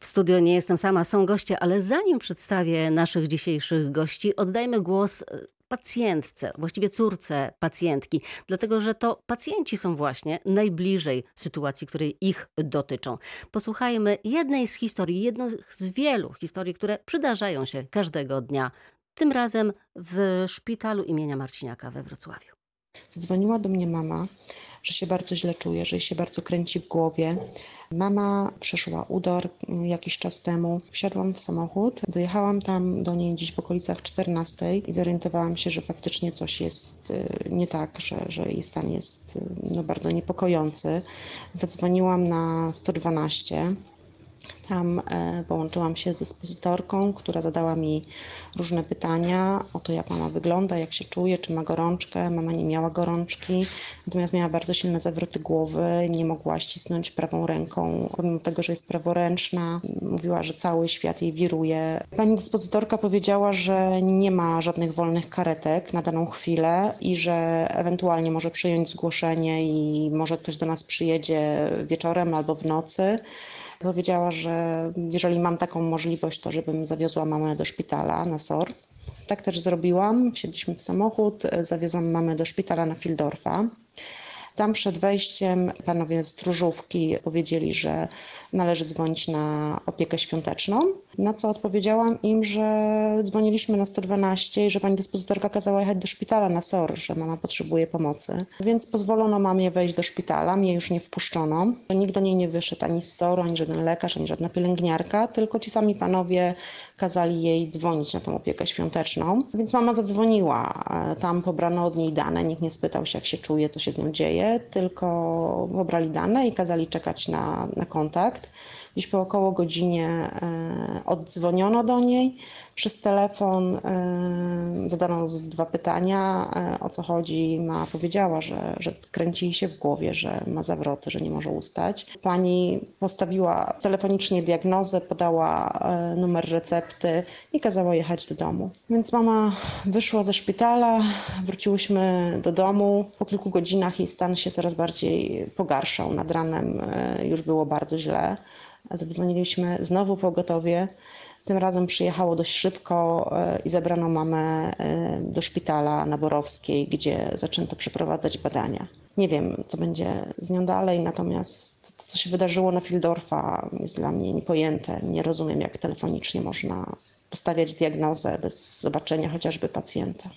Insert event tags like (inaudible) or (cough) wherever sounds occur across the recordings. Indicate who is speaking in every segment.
Speaker 1: W studio nie jestem sama, są goście, ale zanim przedstawię naszych dzisiejszych gości, oddajmy głos e, pacjentce, właściwie córce pacjentki, dlatego że to pacjenci są właśnie najbliżej sytuacji, które ich dotyczą. Posłuchajmy jednej z historii, jedną z wielu historii, które przydarzają się każdego dnia, tym razem w szpitalu imienia Marciniaka we Wrocławiu.
Speaker 2: Zadzwoniła do mnie mama, że się bardzo źle czuje, że jej się bardzo kręci w głowie. Mama przeszła udar y, jakiś czas temu. Wsiadłam w samochód, dojechałam tam do niej gdzieś w okolicach 14 i zorientowałam się, że faktycznie coś jest y, nie tak, że, że jej stan jest y, no, bardzo niepokojący. Zadzwoniłam na 112. Tam e, połączyłam się z dyspozytorką, która zadała mi różne pytania o to, jak mama wygląda, jak się czuje, czy ma gorączkę. Mama nie miała gorączki, natomiast miała bardzo silne zawroty głowy, nie mogła ścisnąć prawą ręką, pomimo tego, że jest praworęczna. Mówiła, że cały świat jej wiruje. Pani dyspozytorka powiedziała, że nie ma żadnych wolnych karetek na daną chwilę i że ewentualnie może przyjąć zgłoszenie i może ktoś do nas przyjedzie wieczorem albo w nocy. Powiedziała, że jeżeli mam taką możliwość, to żebym zawiozła mamę do szpitala na SOR. Tak też zrobiłam. Wsiedliśmy w samochód, zawiozłam mamę do szpitala na Fildorfa. Tam przed wejściem panowie z Tróżówki powiedzieli, że należy dzwonić na opiekę świąteczną, na co odpowiedziałam im, że dzwoniliśmy na 112 i że pani dyspozytorka kazała jechać do szpitala na SOR, że mama potrzebuje pomocy. Więc pozwolono mamie wejść do szpitala, mnie już nie wpuszczono. Nikt do niej nie wyszedł, ani z SOR-u, ani żaden lekarz, ani żadna pielęgniarka, tylko ci sami panowie kazali jej dzwonić na tą opiekę świąteczną. Więc mama zadzwoniła, tam pobrano od niej dane, nikt nie spytał się jak się czuje, co się z nią dzieje tylko pobrali dane i kazali czekać na, na kontakt. Gdzieś po około godzinie e, oddzwoniono do niej przez telefon, e, zadano dwa pytania, e, o co chodzi. Ma powiedziała, że, że kręci jej się w głowie, że ma zawroty, że nie może ustać. Pani postawiła telefonicznie diagnozę, podała numer recepty i kazała jechać do domu. Więc mama wyszła ze szpitala, wróciłyśmy do domu. Po kilku godzinach jej stan się coraz bardziej pogarszał. Nad ranem już było bardzo źle. Zadzwoniliśmy znowu pogotowie. Tym razem przyjechało dość szybko e, i zabrano mamę e, do szpitala na Borowskiej, gdzie zaczęto przeprowadzać badania. Nie wiem, co będzie z nią dalej, natomiast to, co się wydarzyło na Fildorfa, jest dla mnie niepojęte. Nie rozumiem, jak telefonicznie można postawiać diagnozę bez zobaczenia chociażby pacjenta.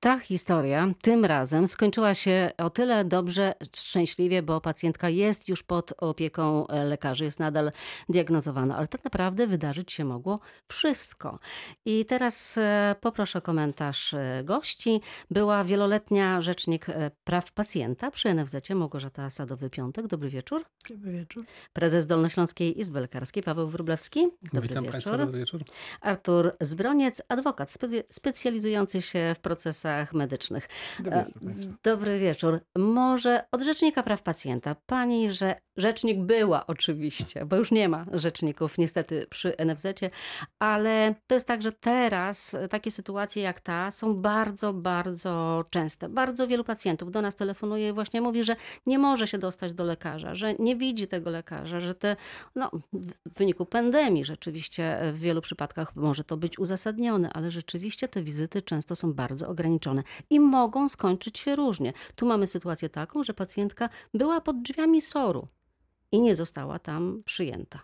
Speaker 1: Ta historia tym razem skończyła się o tyle dobrze, szczęśliwie, bo pacjentka jest już pod opieką e, lekarzy, jest nadal diagnozowana, ale tak naprawdę wydarzyć się mogło wszystko. I teraz e, poproszę o komentarz e, gości. Była wieloletnia rzecznik praw pacjenta przy NFZ Małgorzata Sadowy-Piątek. Dobry wieczór.
Speaker 3: Dobry wieczór.
Speaker 1: Prezes Dolnośląskiej Izby Lekarskiej Paweł Wróblewski.
Speaker 3: Dobry Witam wieczór. Państwa, dobry wieczór.
Speaker 1: Artur Zbroniec, adwokat specjalizujący się w procesach medycznych.
Speaker 3: Dobry wieczór.
Speaker 1: Dobry wieczór. Może od Rzecznika Praw Pacjenta. Pani, że rzecznik była oczywiście, bo już nie ma rzeczników niestety przy NFZ, ale to jest tak, że teraz takie sytuacje jak ta są bardzo, bardzo częste. Bardzo wielu pacjentów do nas telefonuje i właśnie mówi, że nie może się dostać do lekarza, że nie widzi tego lekarza, że te, no, w wyniku pandemii rzeczywiście w wielu przypadkach może to być uzasadnione, ale rzeczywiście te wizyty często są bardzo ograniczone i mogą skończyć się różnie. Tu mamy sytuację taką, że pacjentka była pod drzwiami SOR-u i nie została tam przyjęta.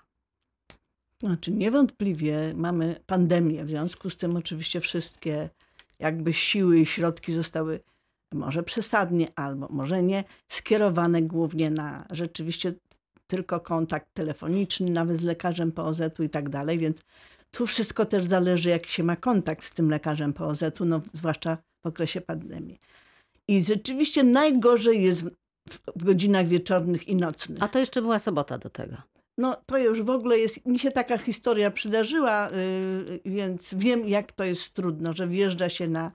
Speaker 3: Znaczy, niewątpliwie mamy pandemię, w związku z tym oczywiście wszystkie jakby siły i środki zostały może przesadnie albo może nie skierowane głównie na rzeczywiście tylko kontakt telefoniczny, nawet z lekarzem POZ-u i tak dalej, więc tu wszystko też zależy, jaki się ma kontakt z tym lekarzem POZ-u, no zwłaszcza w okresie pandemii. I rzeczywiście najgorzej jest w godzinach wieczornych i nocnych.
Speaker 1: A to jeszcze była sobota do tego.
Speaker 3: No to już w ogóle jest, mi się taka historia przydarzyła, yy, więc wiem jak to jest trudno, że wjeżdża się na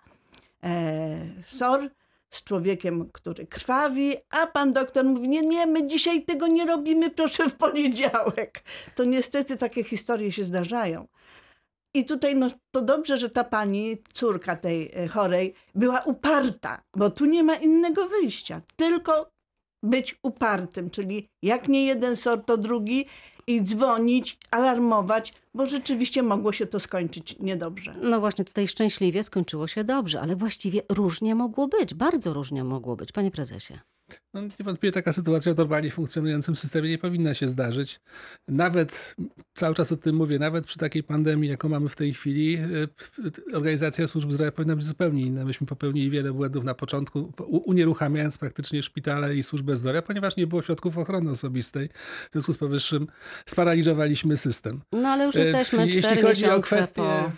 Speaker 3: e, SOR z człowiekiem, który krwawi, a pan doktor mówi, nie, nie, my dzisiaj tego nie robimy, proszę w poniedziałek. To niestety takie historie się zdarzają. I tutaj no, to dobrze, że ta pani, córka tej e, chorej, była uparta, bo tu nie ma innego wyjścia. Tylko być upartym, czyli jak nie jeden sort, to drugi i dzwonić, alarmować, bo rzeczywiście mogło się to skończyć niedobrze.
Speaker 1: No właśnie, tutaj szczęśliwie skończyło się dobrze, ale właściwie różnie mogło być, bardzo różnie mogło być, panie prezesie.
Speaker 4: No, niewątpliwie taka sytuacja w normalnie funkcjonującym systemie nie powinna się zdarzyć. Nawet, cały czas o tym mówię, nawet przy takiej pandemii, jaką mamy w tej chwili, y, organizacja służb zdrowia powinna być zupełnie inna. Myśmy popełnili wiele błędów na początku, unieruchamiając praktycznie szpitale i służbę zdrowia, ponieważ nie było środków ochrony osobistej. W związku z powyższym sparaliżowaliśmy system.
Speaker 1: No ale już jesteśmy
Speaker 4: Y, Jeśli chodzi o kwestię
Speaker 1: po...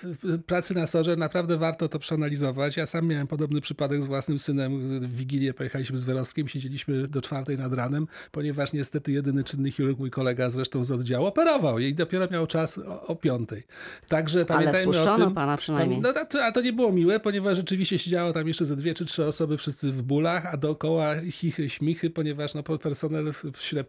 Speaker 4: pracy na sorze, naprawdę warto to przeanalizować. Ja sam miałem podobny przypadek z własnym synem. W Wigilię pojechaliśmy z Wyrostkiem, siedzieliśmy do czwartej nad ranem, ponieważ niestety jedyny czynny chirurg, mój kolega zresztą z oddziału, operował i dopiero miał czas o, o piątej. Także pamiętajmy
Speaker 1: Ale
Speaker 4: o tym.
Speaker 1: pana przynajmniej.
Speaker 4: No, to, a to nie było miłe, ponieważ rzeczywiście siedziało tam jeszcze ze dwie czy trzy osoby, wszyscy w bólach, a dookoła chichy, śmichy, ponieważ no, personel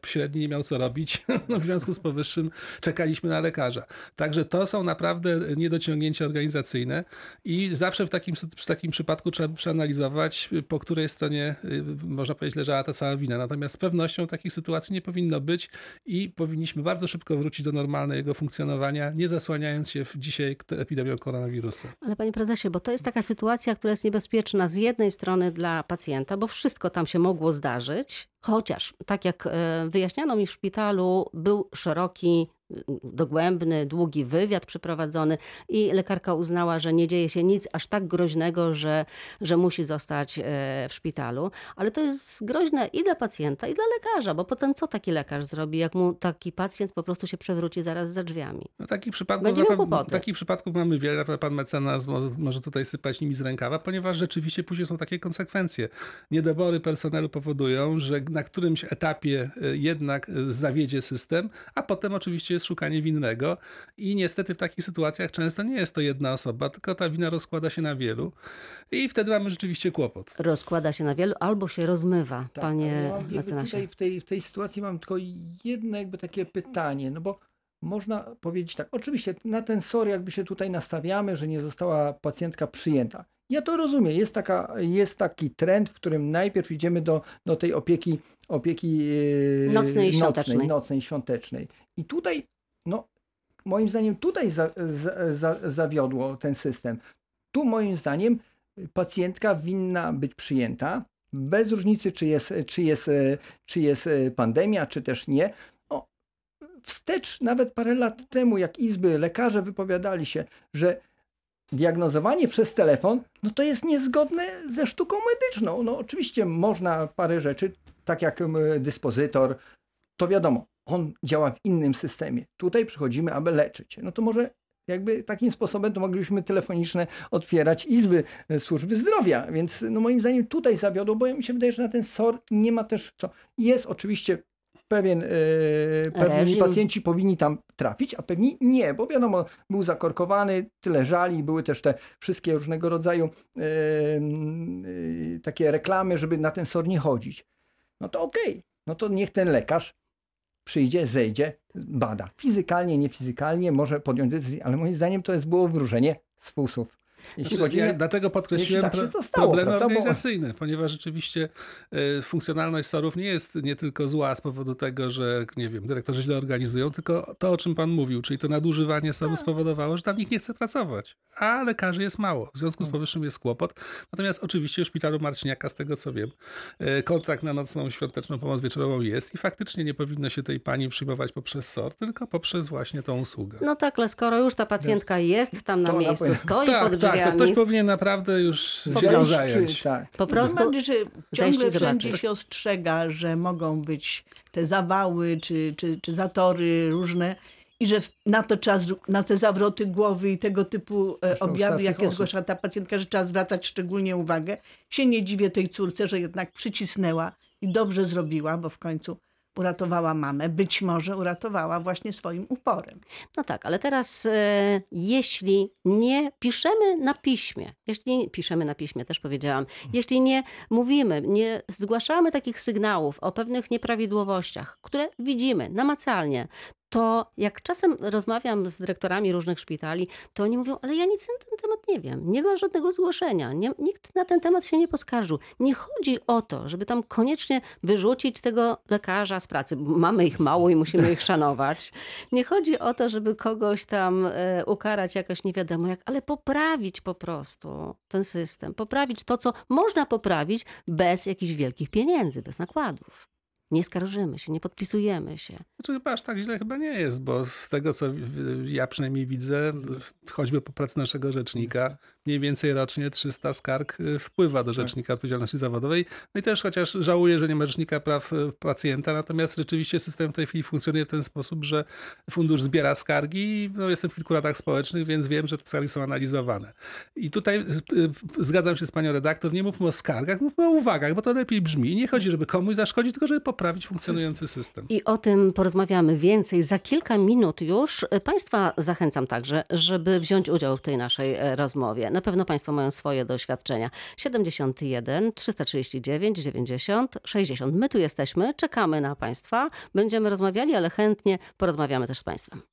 Speaker 4: średni nie miał co robić. (laughs) No, w związku z powyższym czekaliśmy na lekarza. Także to są naprawdę niedociągnięcia organizacyjne i zawsze w takim, przy takim przypadku trzeba przeanalizować, po której stronie, y, można powiedzieć, leżała ta cała wina. Natomiast z pewnością takich sytuacji nie powinno być i powinniśmy bardzo szybko wrócić do normalnego funkcjonowania, nie zasłaniając się dzisiaj epidemią koronawirusa.
Speaker 1: Ale panie prezesie, bo to jest taka sytuacja, która jest niebezpieczna z jednej strony dla pacjenta, bo wszystko tam się mogło zdarzyć, chociaż tak jak e, wyjaśniano mi w szpitalu, był szeroki dogłębny, długi wywiad przeprowadzony i lekarka uznała, że nie dzieje się nic aż tak groźnego, że, że musi zostać e, w szpitalu. Ale to jest groźne i dla pacjenta, i dla lekarza, bo potem co taki lekarz zrobi, jak mu taki pacjent po prostu się przewróci zaraz za drzwiami?
Speaker 4: No, takich, przypadków, takich przypadków mamy wiele. Pan mecenas może tutaj sypać nimi z rękawa, ponieważ rzeczywiście później są takie konsekwencje. Niedobory personelu powodują, że na którymś etapie e, jednak e, zawiedzie system, a potem oczywiście jest szukanie winnego i niestety w takich sytuacjach często nie jest to jedna osoba, tylko ta wina rozkłada się na wielu i wtedy mamy rzeczywiście kłopot.
Speaker 1: Rozkłada się na wielu albo się rozmywa, tak, panie ja mecenasie.
Speaker 5: Tutaj w tej, w tej sytuacji mam tylko jedno jakby takie pytanie, no bo można powiedzieć tak, oczywiście na ten SOR jakby się tutaj nastawiamy, że nie została pacjentka przyjęta. Ja to rozumiem. Jest, taka, jest taki trend, w którym najpierw idziemy do, do tej opieki, opieki
Speaker 1: nocnej, i świątecznej.
Speaker 5: nocnej, świątecznej. I tutaj no, moim zdaniem tutaj za, za, za, zawiodło ten system. Tu moim zdaniem pacjentka winna być przyjęta, bez różnicy, czy jest, czy jest, czy jest pandemia, czy też nie. No, wstecz, nawet parę lat temu, jak izby, lekarze wypowiadali się, że diagnozowanie przez telefon, no to jest niezgodne ze sztuką medyczną. No oczywiście można parę rzeczy, tak jak dyspozytor, to wiadomo, on działa w innym systemie. Tutaj przychodzimy, aby leczyć. No to może jakby takim sposobem to moglibyśmy telefoniczne otwierać izby e, służby zdrowia. Więc no moim zdaniem tutaj zawiodło, bo mi się wydaje, że na ten SOR nie ma też co. Jest oczywiście pewien, yy, pewni pacjenci powinni tam trafić, a pewni nie, bo wiadomo, był zakorkowany, tyle żali, były też te wszystkie różnego rodzaju yy, yy, takie reklamy, żeby na ten SOR nie chodzić. No to okej, okay. no to niech ten lekarz przyjdzie, zejdzie, bada. Fizykalnie, niefizykalnie może podjąć decyzję, ale moim zdaniem to jest było wróżenie z fusów.
Speaker 4: Jeśli znaczy, chodzi, ja dlatego podkreśliłem tak pro, stało, problemy prawda? organizacyjne, ponieważ rzeczywiście y, funkcjonalność SOR-ów nie jest nie tylko zła z powodu tego, że nie wiem, dyrektorzy źle organizują, tylko to, o czym pan mówił, czyli to nadużywanie SOR-u tak. spowodowało, że tam nikt nie chce pracować, a lekarzy jest mało. W związku z tak. powyższym jest kłopot. Natomiast oczywiście w szpitalu Marciniaka, z tego co wiem, y, kontrakt na nocną świąteczną pomoc wieczorową jest i faktycznie nie powinno się tej pani przyjmować poprzez SOR, tylko poprzez właśnie tą usługę.
Speaker 1: No tak, ale skoro już ta pacjentka jest tam na to miejscu, stoi tak, pod drzwiami,
Speaker 4: tak, to ktoś powinien naprawdę już się zająć.
Speaker 3: Tak. Po prostu bardziej, że ciągle wszędzie się ostrzega, że mogą być te zawały czy, czy, czy zatory różne i że na to czas, na te zawroty głowy i tego typu e, objawy, jakie osób. zgłasza ta pacjentka, że trzeba zwracać szczególnie uwagę. Się nie dziwię tej córce, że jednak przycisnęła i dobrze zrobiła, bo w końcu uratowała mamę, być może uratowała właśnie swoim uporem.
Speaker 1: No tak, ale teraz e, jeśli nie piszemy na piśmie, jeśli piszemy na piśmie, też powiedziałam, jeśli nie mówimy, nie zgłaszamy takich sygnałów o pewnych nieprawidłowościach, które widzimy namacalnie, to jak czasem rozmawiam z dyrektorami różnych szpitali, to oni mówią, ale ja nic na ten temat nie wiem, nie ma żadnego zgłoszenia, nie, nikt na ten temat się nie poskarżył. Nie chodzi o to, żeby tam koniecznie wyrzucić tego lekarza z pracy. Mamy ich mało i musimy ich szanować. Nie chodzi o to, żeby kogoś tam e, ukarać jakoś nie wiadomo jak, ale poprawić po prostu ten system, poprawić to, co można poprawić bez jakichś wielkich pieniędzy, bez nakładów. Nie skarżymy się, nie podpisujemy się.
Speaker 4: Znaczy chyba aż tak źle chyba nie jest, bo z tego co ja przynajmniej widzę, choćby po pracy naszego rzecznika, mniej więcej rocznie 300 skarg y, wpływa do Rzecznika Odpowiedzialności Zawodowej. No i też chociaż żałuję, że nie ma Rzecznika Praw y, Pacjenta, natomiast rzeczywiście system w tej chwili funkcjonuje w ten sposób, że fundusz zbiera skargi. No, jestem w kilku radach społecznych, więc wiem, że te skargi są analizowane. I tutaj y, zgadzam się z panią redaktor, nie mówmy o skargach, mówmy o uwagach, bo to lepiej brzmi. Nie chodzi, żeby komuś zaszkodzić, tylko żeby poprawić funkcjonujący system.
Speaker 1: I o tym porozmawiamy więcej za kilka minut już. Państwa zachęcam także, żeby wziąć udział w tej naszej e, rozmowie. Na pewno Państwo mają swoje doświadczenia. 71 339 90 60. My tu jesteśmy, czekamy na Państwa. Będziemy rozmawiali, ale chętnie porozmawiamy też z Państwem.